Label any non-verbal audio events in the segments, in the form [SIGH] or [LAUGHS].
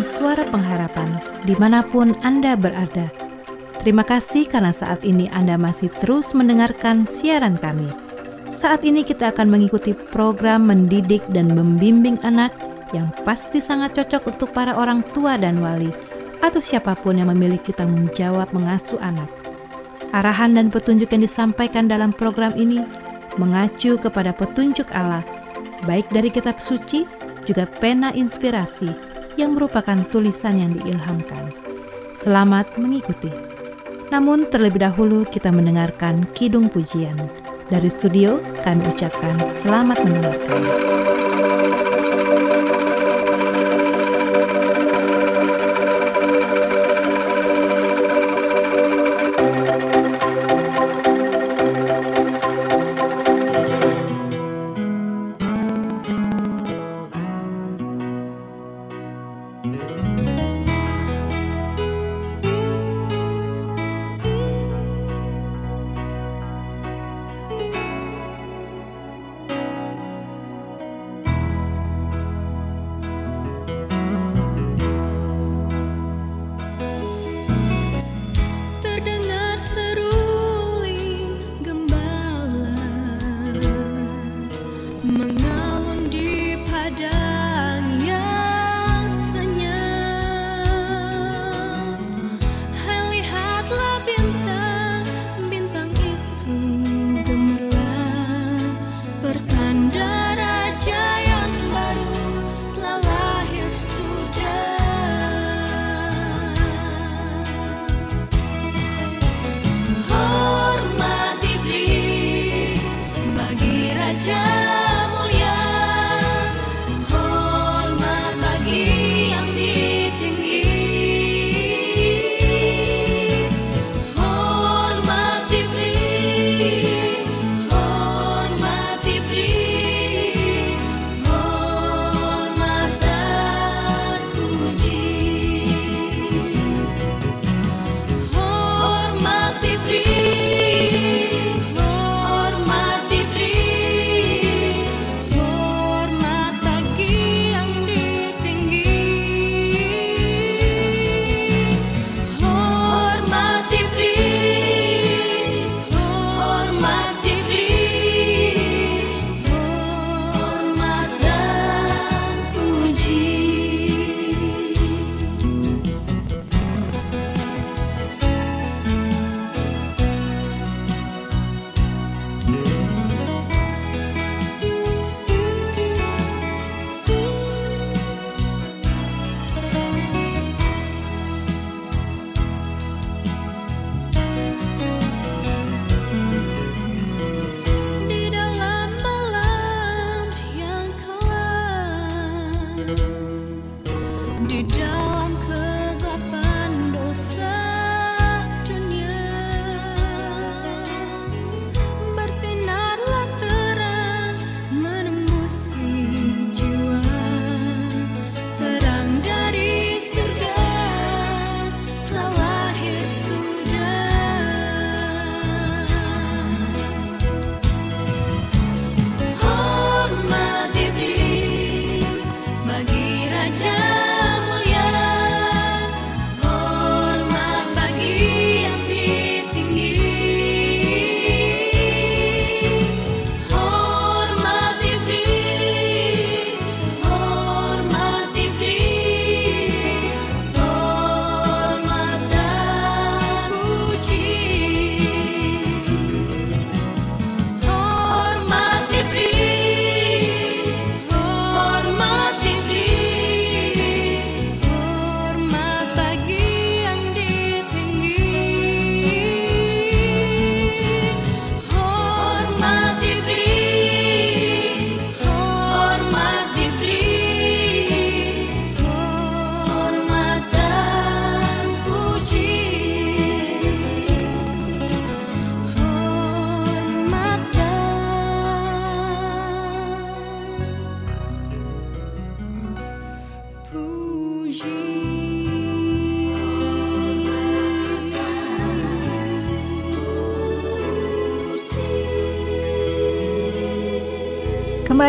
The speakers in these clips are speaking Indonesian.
Advent Suara Pengharapan di mana pun Anda berada. Terima kasih karena saat ini Anda masih terus mendengarkan siaran kami. Saat ini kita akan mengikuti program mendidik dan membimbing anak yang pasti sangat cocok untuk para orang tua dan wali atau siapa pun yang memiliki tanggung jawab mengasuh anak. Arahan dan petunjuk yang disampaikan dalam program ini mengacu kepada petunjuk Allah, baik dari kitab suci juga pena inspirasi yang merupakan tulisan yang diilhamkan. Selamat mengikuti. Namun terlebih dahulu kita mendengarkan Kidung Pujian. Dari studio kami ucapkan selamat mendengarkan.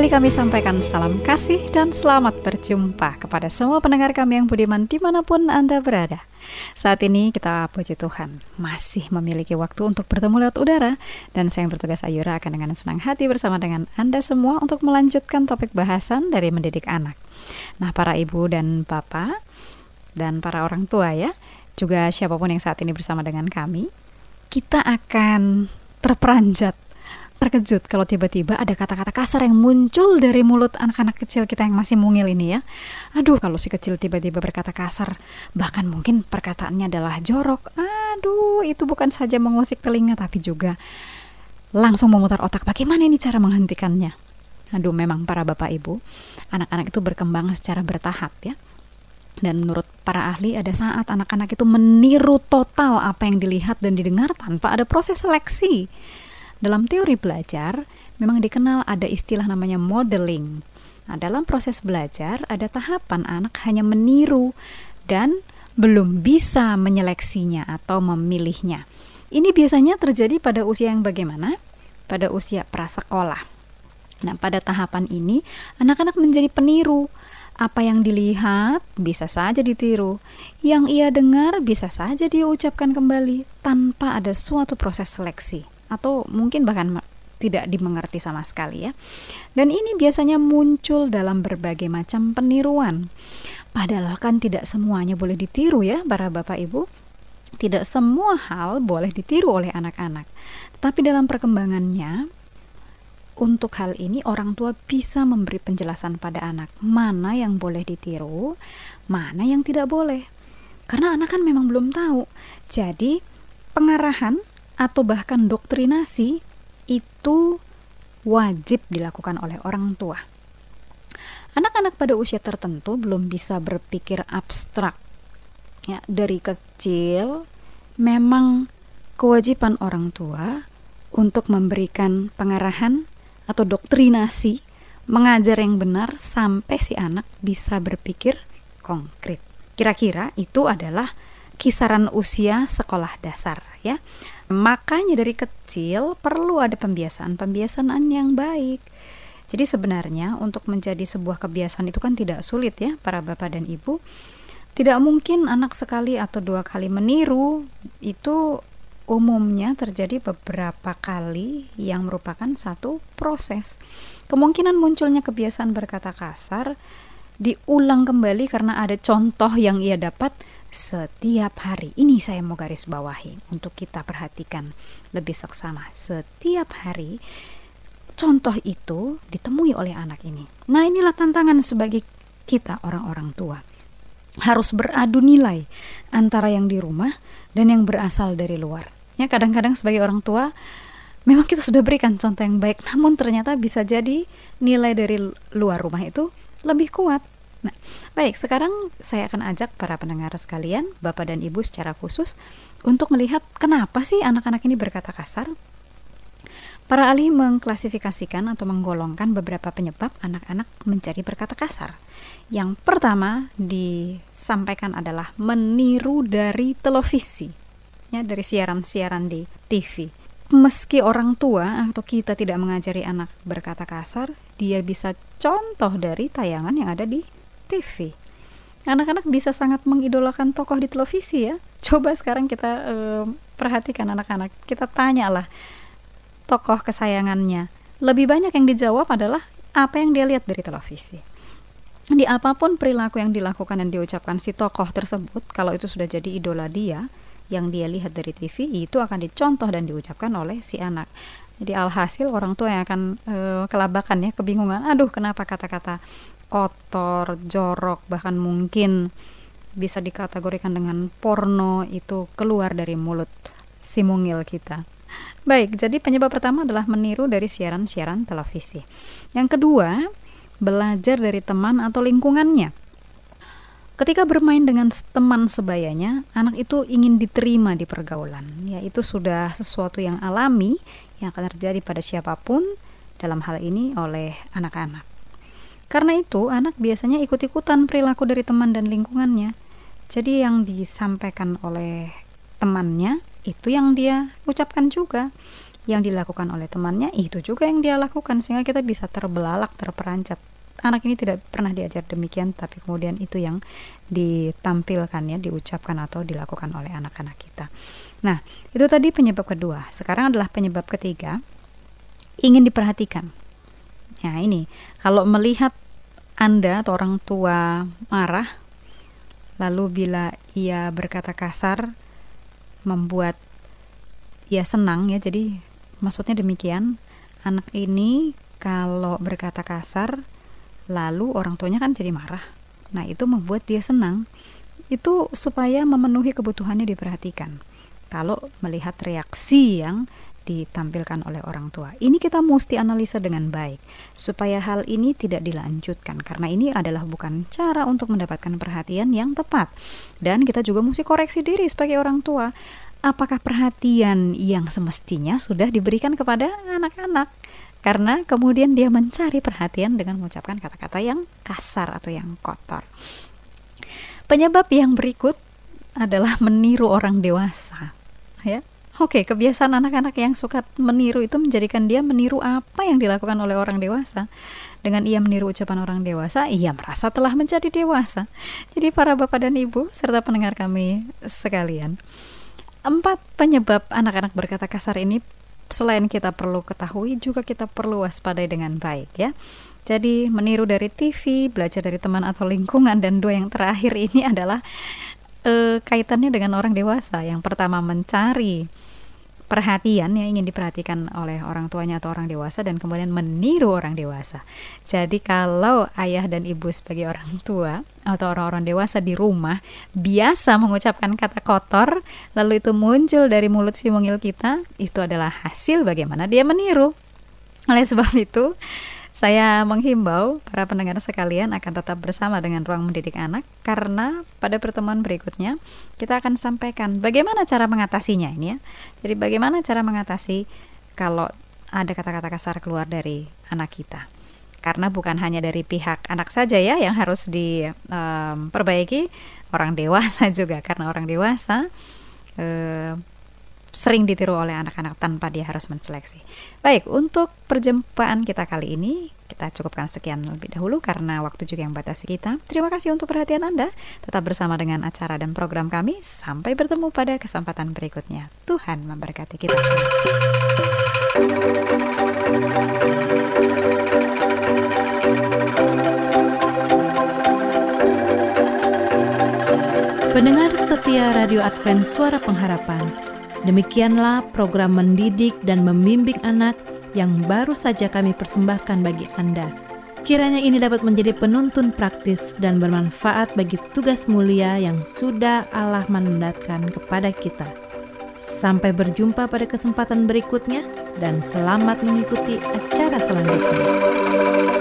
Kembali kami sampaikan salam kasih dan selamat berjumpa kepada semua pendengar kami yang budiman di mana pun Anda berada. Saat ini kita puji Tuhan masih memiliki waktu untuk bertemu lewat udara dan saya yang bertugas Ayura akan dengan senang hati bersama dengan Anda semua untuk melanjutkan topik bahasan dari mendidik anak. Nah para ibu dan bapak dan para orang tua ya, juga siapa pun yang saat ini bersama dengan kami, kita akan terperanjat terkejut kalau tiba-tiba ada kata-kata kasar yang muncul dari mulut anak-anak kecil kita yang masih mungil ini ya. Aduh, kalau si kecil tiba-tiba berkata kasar, bahkan mungkin perkataannya adalah jorok. Aduh, itu bukan saja mengusik telinga tapi juga langsung memutar otak bagaimana ini cara menghentikannya. Aduh, memang para bapak ibu, anak-anak itu berkembang secara bertahap ya. Dan menurut para ahli ada saat anak-anak itu meniru total apa yang dilihat dan didengar tanpa ada proses seleksi. Dalam teori belajar, memang dikenal ada istilah namanya modeling. Nah, dalam proses belajar ada tahapan anak hanya meniru dan belum bisa menyeleksinya atau memilihnya. Ini biasanya terjadi pada usia yang bagaimana? Pada usia prasekolah. Nah, pada tahapan ini anak-anak menjadi peniru. Apa yang dilihat bisa saja ditiru, yang ia dengar bisa saja dia ucapkan kembali tanpa ada suatu proses seleksi atau mungkin bahkan tidak dimengerti sama sekali ya. Dan ini biasanya muncul dalam berbagai macam peniruan. Padahal kan tidak semuanya boleh ditiru ya para Bapak Ibu. Tidak semua hal boleh ditiru oleh anak-anak. Tapi dalam perkembangannya untuk hal ini orang tua bisa memberi penjelasan pada anak mana yang boleh ditiru, mana yang tidak boleh. Karena anak kan memang belum tahu. Jadi pengarahan atau bahkan doktrinasi itu wajib dilakukan oleh orang tua. Anak-anak pada usia tertentu belum bisa berpikir abstrak. Ya, dari kecil memang kewajiban orang tua untuk memberikan pengarahan atau doktrinasi, mengajar yang benar sampai si anak bisa berpikir konkret. Kira-kira itu adalah kisaran usia sekolah dasar ya. Makanya dari kecil perlu ada pembiasaan-pembiasaan yang baik. Jadi sebenarnya untuk menjadi sebuah kebiasaan itu kan tidak sulit ya para bapak dan ibu. Tidak mungkin anak sekali atau dua kali meniru itu umumnya terjadi beberapa kali yang merupakan satu proses. Kemungkinan munculnya kebiasaan berkata kasar diulang kembali karena ada contoh yang ia dapat setiap hari. Ini saya mau garis bawahi untuk kita perhatikan lebih seksama. Setiap hari contoh itu ditemui oleh anak ini. Nah, inilah tantangan sebagai kita orang-orang tua. Harus beradu nilai antara yang di rumah dan yang berasal dari luar. Ya, kadang-kadang sebagai orang tua memang kita sudah berikan contoh yang baik, namun ternyata bisa jadi nilai dari luar rumah itu lebih kuat Nah, baik, sekarang saya akan ajak para pendengar sekalian, Bapak dan Ibu secara khusus untuk melihat kenapa sih anak-anak ini berkata kasar. Para ahli mengklasifikasikan atau menggolongkan beberapa penyebab anak-anak menjadi berkata kasar. Yang pertama disampaikan adalah meniru dari televisi, ya dari siaran-siaran di TV. Meski orang tua atau kita tidak mengajari anak berkata kasar, dia bisa contoh dari tayangan yang ada di TV. Anak-anak bisa sangat mengidolakan tokoh di televisi ya. Coba sekarang kita uh, perhatikan anak-anak. Kita tanyalah tokoh kesayangannya. Lebih banyak yang dijawab adalah apa yang dia lihat dari televisi. Di apa pun perilaku yang dilakukan dan diucapkan si tokoh tersebut, kalau itu sudah jadi idola dia, yang dia lihat dari TV itu akan dicontoh dan diucapkan oleh si anak. Jadi alhasil orang tua yang akan e, kelabakan ya, kebingungan. Aduh, kenapa kata-kata kotor, jorok, bahkan mungkin bisa dikategorikan dengan porno itu keluar dari mulut si mungil kita. Baik, jadi penyebab pertama adalah meniru dari siaran-siaran televisi. Yang kedua, belajar dari teman atau lingkungannya. Ketika bermain dengan teman sebayanya, anak itu ingin diterima di pergaulan. Ya, itu sudah sesuatu yang alami yang akan terjadi pada siapa pun dalam hal ini oleh anak-anak. Karena itu, anak biasanya ikut-ikutan perilaku dari teman dan lingkungannya. Jadi yang disampaikan oleh temannya itu yang dia ucapkan juga. yang dilakukan oleh temannya itu juga yang dia lakukan sehingga kita bisa terbelalak, terperancat. Anak ini tidak pernah diajar demikian tapi kemudian itu yang ditampilkan ya, diucapkan atau dilakukan oleh anak-anak kita. Nah, itu tadi penyebab kedua. Sekarang adalah penyebab ketiga ingin diperhatikan. Nah, ini kalau melihat Anda atau orang tua marah lalu bila ia berkata kasar membuat ia senang ya. Jadi maksudnya demikian. Anak ini kalau berkata kasar lalu orang tuanya kan jadi marah. Nah, itu membuat dia senang. Itu supaya memenuhi kebutuhannya diperhatikan. Kalau melihat reaksi yang ditampilkan oleh orang tua. Ini kita mesti analisa dengan baik supaya hal ini tidak dilanjutkan karena ini adalah bukan cara untuk mendapatkan perhatian yang tepat. Dan kita juga mesti koreksi diri sebagai orang tua. Apakah perhatian yang semestinya sudah diberikan kepada anak-anak? Karena kemudian dia mencari perhatian dengan mengucapkan kata-kata yang kasar atau yang kotor. Penyebab yang berikut adalah meniru orang dewasa, ya Oke, kebiasaan anak-anak yang suka meniru itu menjadikan dia meniru apa yang dilakukan oleh orang dewasa. Dengan ia meniru ucapan orang dewasa, ia merasa telah menjadi dewasa. Jadi para bapak dan ibu serta pendengar kami sekalian, empat penyebab anak-anak berkata kasar ini selain kita perlu ketahui juga kita perlu waspadai dengan baik ya. Jadi meniru dari TV, belajar dari teman atau lingkungan dan dua yang terakhir ini adalah eh, kaitannya dengan orang dewasa. Yang pertama mencari perhatian yang ingin diperhatikan oleh orang tuanya atau orang dewasa dan kemudian meniru orang dewasa. Jadi kalau ayah dan ibu sebagai orang tua atau orang-orang dewasa di rumah biasa mengucapkan kata kotor lalu itu muncul dari mulut si mungil kita, itu adalah hasil bagaimana dia meniru. Oleh sebab itu, saya menghimbau para pendengar sekalian akan tetap bersama dengan Ruang Mendidik Anak karena pada pertemuan berikutnya kita akan sampaikan bagaimana cara mengatasinya ini ya. Jadi bagaimana cara mengatasi kalau ada kata-kata kasar keluar dari anak kita. Karena bukan hanya dari pihak anak saja ya yang harus diperbaiki, um, orang dewasa [LAUGHS] juga karena orang dewasa uh, sering ditiru oleh anak-anak tanpa dia harus menseleksi. Baik, untuk perjumpaan kita kali ini kita cukupkan sekian lebih dahulu karena waktu juga yang batasi kita. Terima kasih untuk perhatian Anda. Tetap bersama dengan acara dan program kami. Sampai bertemu pada kesempatan berikutnya. Tuhan memberkati kita semua. Pendengar setia Radio Advent Suara Pengharapan Demikianlah program mendidik dan membimbing anak yang baru saja kami persembahkan bagi Anda. Kiranya ini dapat menjadi penuntun praktis dan bermanfaat bagi tugas mulia yang sudah Allah mandatkan kepada kita. Sampai berjumpa pada kesempatan berikutnya, dan selamat mengikuti acara selanjutnya.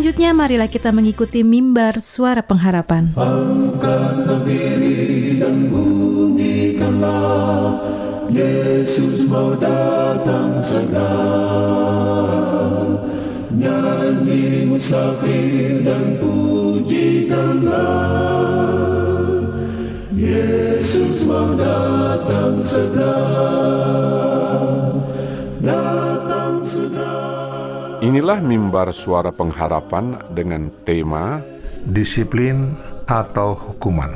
Selanjutnya marilah kita mengikuti mimbar suara pengharapan. Dan bunyikanlah Yesus mau datang segera Nyanyi musafir dan pujikanlah Yesus mau datang segera segera Inilah mimbar suara pengharapan dengan tema disiplin atau hukuman.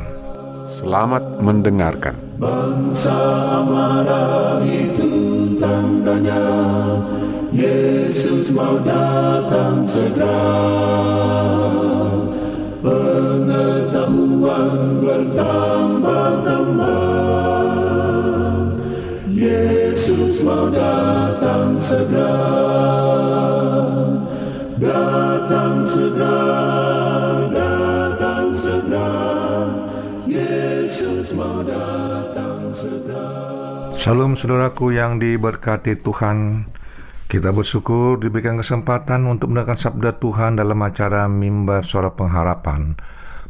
Selamat mendengarkan. Bangsa marah itu tandanya Yesus mau datang segera Pengetahuan bertambah-tambah Yesus mau datang segera Datang segera Datang segera Yesus mau datang segera Salam saudaraku yang diberkati Tuhan. Kita bersyukur diberikan kesempatan untuk mendengarkan sabda Tuhan dalam acara Mimbar Suara Pengharapan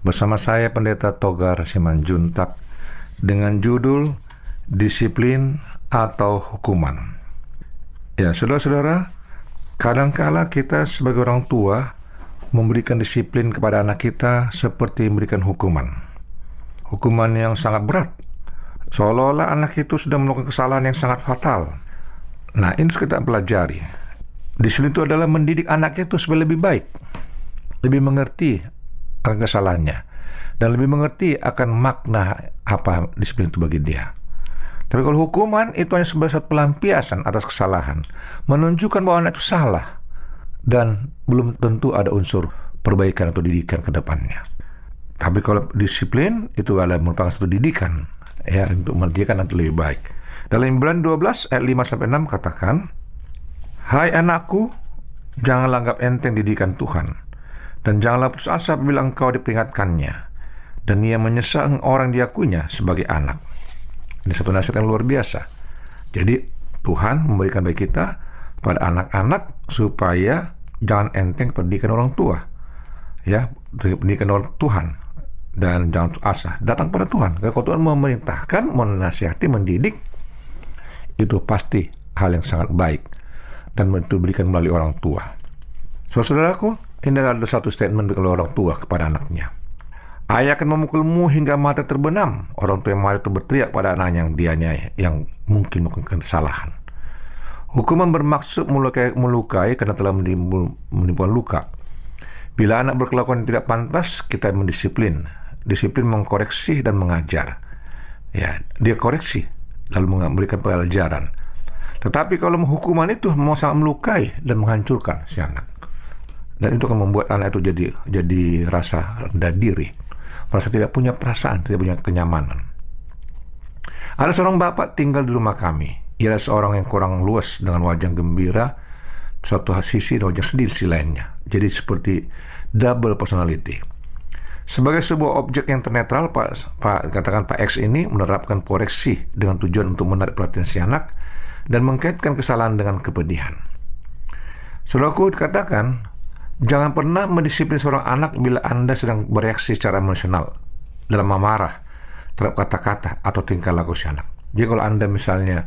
bersama saya Pendeta Togar Simanjuntak dengan judul Disiplin atau Hukuman. Ya, saudara-saudara, kadangkala kita sebagai orang tua memberikan disiplin kepada anak kita seperti memberikan hukuman. Hukuman yang sangat berat. Seolah-olah anak itu sudah melakukan kesalahan yang sangat fatal. Nah, ini harus kita pelajari. Disiplin itu adalah mendidik anak itu supaya lebih baik, lebih mengerti akan kesalahannya, dan lebih mengerti akan makna apa disiplin itu bagi dia. Tapi kalau hukuman itu hanya sebagai satu pelampiasan atas kesalahan, menunjukkan bahwa anak itu salah dan belum tentu ada unsur perbaikan atau didikan ke depannya. Tapi kalau disiplin itu adalah merupakan satu didikan ya untuk mendidikan nanti lebih baik. Dalam Ibrani 12 ayat 5 sampai 6 katakan, "Hai anakku, janganlah anggap enteng didikan Tuhan dan janganlah putus asa bila engkau diperingatkannya dan ia menyesal orang diakunya sebagai anak." Ini satu nasihat yang luar biasa. Jadi Tuhan memberikan bagi kita pada anak-anak supaya jangan enteng pendidikan orang tua. Ya, pendidikan orang Tuhan dan jangan putus asa. Datang pada Tuhan. Kalau Tuhan memerintahkan, menasihati, mendidik, itu pasti hal yang sangat baik dan itu diberikan melalui orang tua. Saudaraku, ini adalah satu statement dari orang tua kepada anaknya. Ayah akan memukulmu hingga mata terbenam. Orang tua yang marah itu berteriak pada anaknya yang dianyai, yang mungkin melakukan kesalahan. Hukuman bermaksud melukai, melukai karena telah menimbulkan luka. Bila anak berkelakuan tidak pantas, kita mendisiplin. Disiplin mengkoreksi dan mengajar. Ya, dia koreksi lalu memberikan pelajaran. Tetapi kalau hukuman itu mau sangat melukai dan menghancurkan si anak. Dan itu akan membuat anak itu jadi jadi rasa rendah diri merasa tidak punya perasaan, tidak punya kenyamanan. Ada seorang bapak tinggal di rumah kami. Ia adalah seorang yang kurang luas dengan wajah gembira, suatu sisi dan wajah sedih di sisi lainnya. Jadi seperti double personality. Sebagai sebuah objek yang ternetral, Pak, Pak katakan Pak X ini menerapkan koreksi dengan tujuan untuk menarik perhatian si anak dan mengkaitkan kesalahan dengan kepedihan. Saudaraku dikatakan Jangan pernah mendisiplin seorang anak bila Anda sedang bereaksi secara emosional dalam memarah terhadap kata-kata atau tingkah laku si anak. Jadi kalau Anda misalnya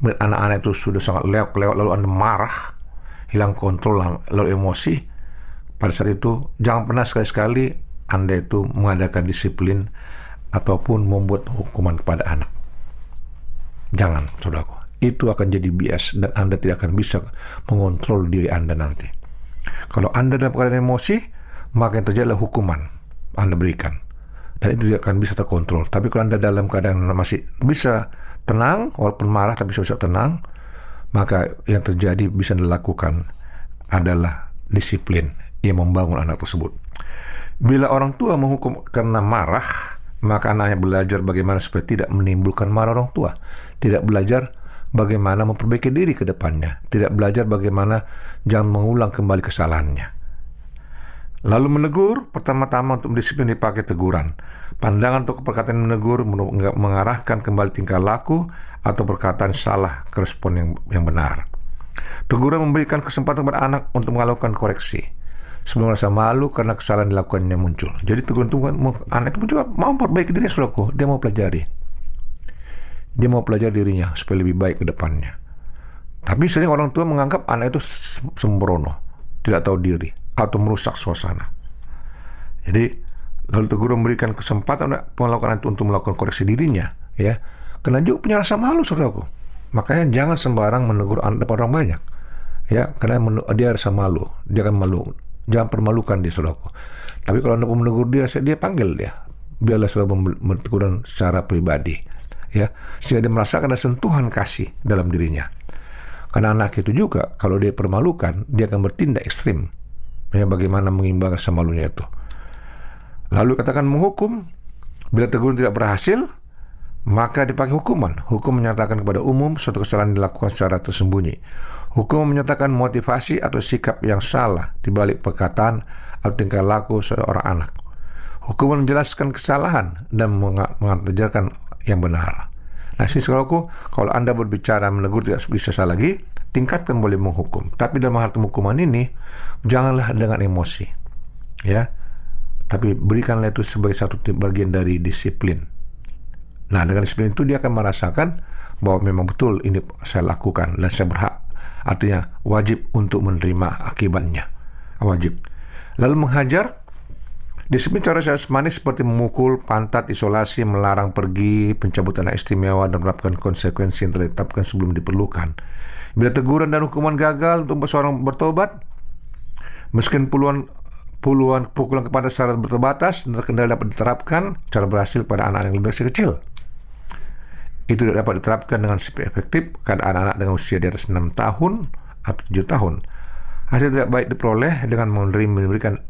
anak-anak itu sudah sangat lewat lalu Anda marah, hilang kontrol lalu emosi, pada saat itu jangan pernah sekali-sekali Anda itu mengadakan disiplin ataupun membuat hukuman kepada anak. Jangan, saudaraku. Itu akan jadi bias dan Anda tidak akan bisa mengontrol diri Anda nanti. Kalau Anda dalam keadaan emosi, maka yang terjadi adalah hukuman Anda berikan. Dan itu tidak akan bisa terkontrol. Tapi kalau Anda dalam keadaan masih bisa tenang, walaupun marah tapi bisa tenang, maka yang terjadi bisa dilakukan adalah disiplin yang membangun anak tersebut. Bila orang tua menghukum karena marah, maka anaknya belajar bagaimana supaya tidak menimbulkan marah orang tua. Tidak belajar bagaimana memperbaiki diri ke depannya, tidak belajar bagaimana jangan mengulang kembali kesalahannya. Lalu menegur, pertama-tama untuk disiplin dipakai teguran. Pandangan untuk perkataan menegur mengarahkan kembali tingkah laku atau perkataan salah ke respon yang, yang benar. Teguran memberikan kesempatan kepada anak untuk melakukan koreksi. Semua merasa malu karena kesalahan dilakukannya muncul. Jadi teguran Tuhan, anak itu juga mau perbaiki dirinya, saudaraku. Dia mau pelajari. Dia mau pelajari dirinya supaya lebih baik ke depannya. Tapi sering orang tua menganggap anak itu sembrono, tidak tahu diri, atau merusak suasana. Jadi lalu tegur memberikan kesempatan melakukan itu untuk melakukan koreksi dirinya, ya. Karena juga punya rasa malu, saudaraku. Makanya jangan sembarang menegur anak depan orang banyak, ya. Karena dia rasa malu, dia akan malu. Jangan permalukan dia, saudaraku. Tapi kalau anda menegur dia, dia panggil dia. Biarlah saudara menegur secara pribadi, ya. Sehingga dia merasakan ada sentuhan kasih dalam dirinya. Karena anak itu juga kalau dia permalukan, dia akan bertindak ekstrim. Ya, bagaimana mengimbangkan semalunya itu. Lalu katakan menghukum, bila teguran tidak berhasil, maka dipakai hukuman. Hukum menyatakan kepada umum suatu kesalahan dilakukan secara tersembunyi. Hukum menyatakan motivasi atau sikap yang salah di balik perkataan atau tingkah laku seorang anak. Hukum menjelaskan kesalahan dan mengajarkan yang benar. Nah, sini saudaraku, kalau Anda berbicara menegur tidak bisa salah lagi, tingkatkan boleh menghukum. Tapi dalam hal hukuman ini, janganlah dengan emosi. Ya. Tapi berikanlah itu sebagai satu bagian dari disiplin. Nah, dengan disiplin itu dia akan merasakan bahwa memang betul ini saya lakukan dan saya berhak. Artinya wajib untuk menerima akibatnya. Wajib. Lalu menghajar Disiplin cara jasmani seperti memukul, pantat, isolasi, melarang pergi, pencabutan hak istimewa, dan menerapkan konsekuensi yang ditetapkan sebelum diperlukan. Bila teguran dan hukuman gagal untuk seseorang bertobat, meskipun puluhan puluhan pukulan kepada secara berterbatas dan terkendali dapat diterapkan cara berhasil pada anak yang lebih kecil. Itu tidak dapat diterapkan dengan efektif pada anak-anak dengan usia di atas 6 tahun atau 7 tahun. Hasil tidak baik diperoleh dengan memberikan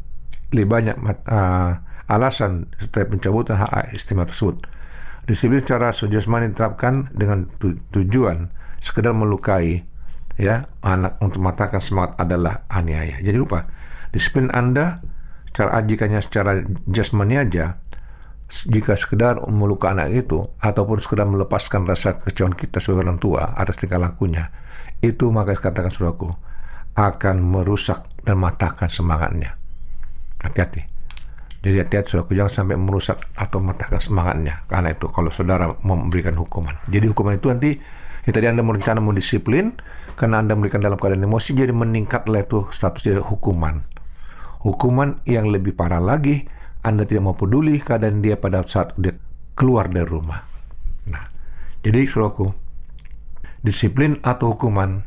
lebih banyak uh, alasan setiap pencabutan hak istimewa tersebut. Disiplin secara sejasmani diterapkan dengan tu tujuan sekedar melukai ya anak untuk mengatakan semangat adalah aniaya. Jadi lupa disiplin Anda secara ajikannya secara jasmani aja jika sekedar melukai anak itu ataupun sekedar melepaskan rasa kecewaan kita sebagai orang tua atas tingkah lakunya itu maka katakan saudaraku akan merusak dan matahkan semangatnya Hati-hati. Jadi hati-hati saudara, jangan sampai merusak atau mematahkan semangatnya. Karena itu kalau saudara memberikan hukuman. Jadi hukuman itu nanti ya tadi Anda merencana mendisiplin karena Anda memberikan dalam keadaan emosi jadi meningkatlah itu statusnya hukuman. Hukuman yang lebih parah lagi, Anda tidak mau peduli keadaan dia pada saat dia keluar dari rumah. Nah, jadi saudaraku, disiplin atau hukuman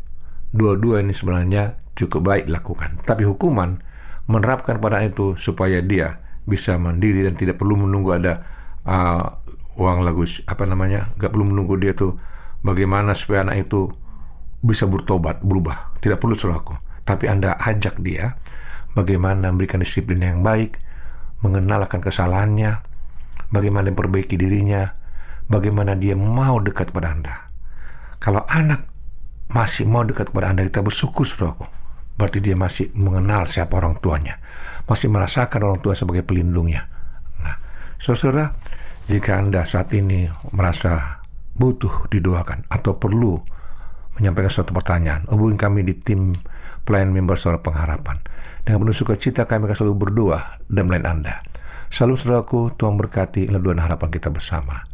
dua-dua ini sebenarnya cukup baik dilakukan. Tapi hukuman menerapkan pada itu supaya dia bisa mandiri dan tidak perlu menunggu ada uh, uang lagu apa namanya nggak perlu menunggu dia tuh bagaimana supaya anak itu bisa bertobat berubah. Tidak perlu selaku. Tapi anda ajak dia bagaimana memberikan disiplin yang baik mengenalkan kesalahannya bagaimana memperbaiki dirinya bagaimana dia mau dekat pada anda. Kalau anak masih mau dekat kepada anda kita bersyukur saudaraku berarti dia masih mengenal siapa orang tuanya, masih merasakan orang tua sebagai pelindungnya. Nah, saudara, jika Anda saat ini merasa butuh didoakan atau perlu menyampaikan suatu pertanyaan, hubungi kami di tim pelayan member suara pengharapan. Dengan penuh sukacita kami akan selalu berdoa dan melayan Anda. Salam saudaraku, Tuhan berkati, dan harapan kita bersama.